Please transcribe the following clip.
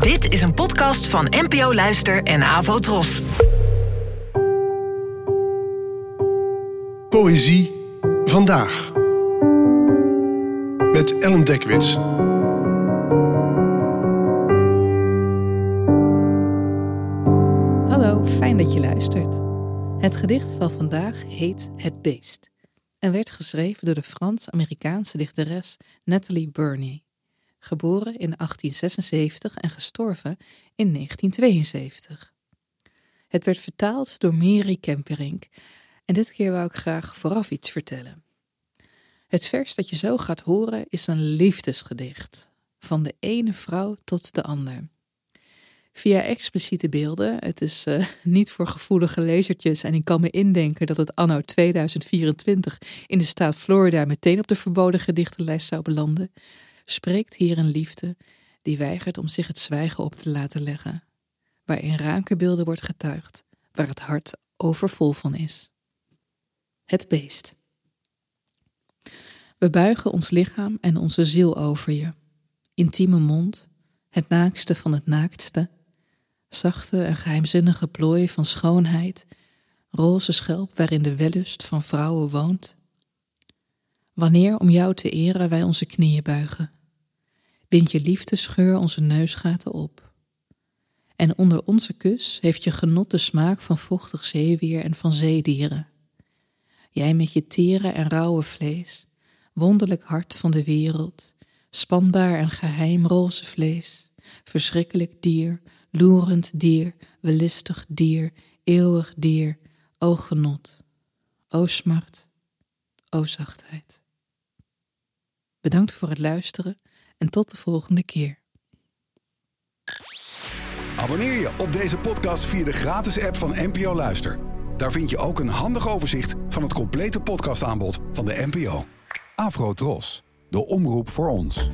Dit is een podcast van NPO Luister en Avo Tros. Poëzie vandaag. Met Ellen Dekwits. Hallo, fijn dat je luistert. Het gedicht van vandaag heet Het Beest en werd geschreven door de Frans-Amerikaanse dichteres Natalie Burney, geboren in 1876 en gestorven in 1972. Het werd vertaald door Mary Kemperink en dit keer wou ik graag vooraf iets vertellen. Het vers dat je zo gaat horen is een liefdesgedicht, van de ene vrouw tot de ander via expliciete beelden. Het is uh, niet voor gevoelige lezertjes en ik kan me indenken dat het anno 2024 in de staat Florida meteen op de verboden gedichtenlijst zou belanden. Spreekt hier een liefde die weigert om zich het zwijgen op te laten leggen, waarin rakenbeelden wordt getuigd, waar het hart overvol van is. Het beest. We buigen ons lichaam en onze ziel over je. Intieme mond, het naaktste van het naaktste, zachte en geheimzinnige plooi van schoonheid, roze schelp waarin de wellust van vrouwen woont. Wanneer om jou te eren wij onze knieën buigen, bind je liefdescheur onze neusgaten op. En onder onze kus heeft je genot de smaak van vochtig zeewier en van zeedieren. Jij met je tere en rauwe vlees, wonderlijk hart van de wereld, spanbaar en geheim roze vlees, verschrikkelijk dier, loerend dier, wellistig dier, eeuwig dier, o genot, o smart, o zachtheid. Bedankt voor het luisteren en tot de volgende keer. Abonneer je op deze podcast via de gratis app van NPO Luister. Daar vind je ook een handig overzicht van het complete podcastaanbod van de NPO. Afro Tros, de omroep voor ons.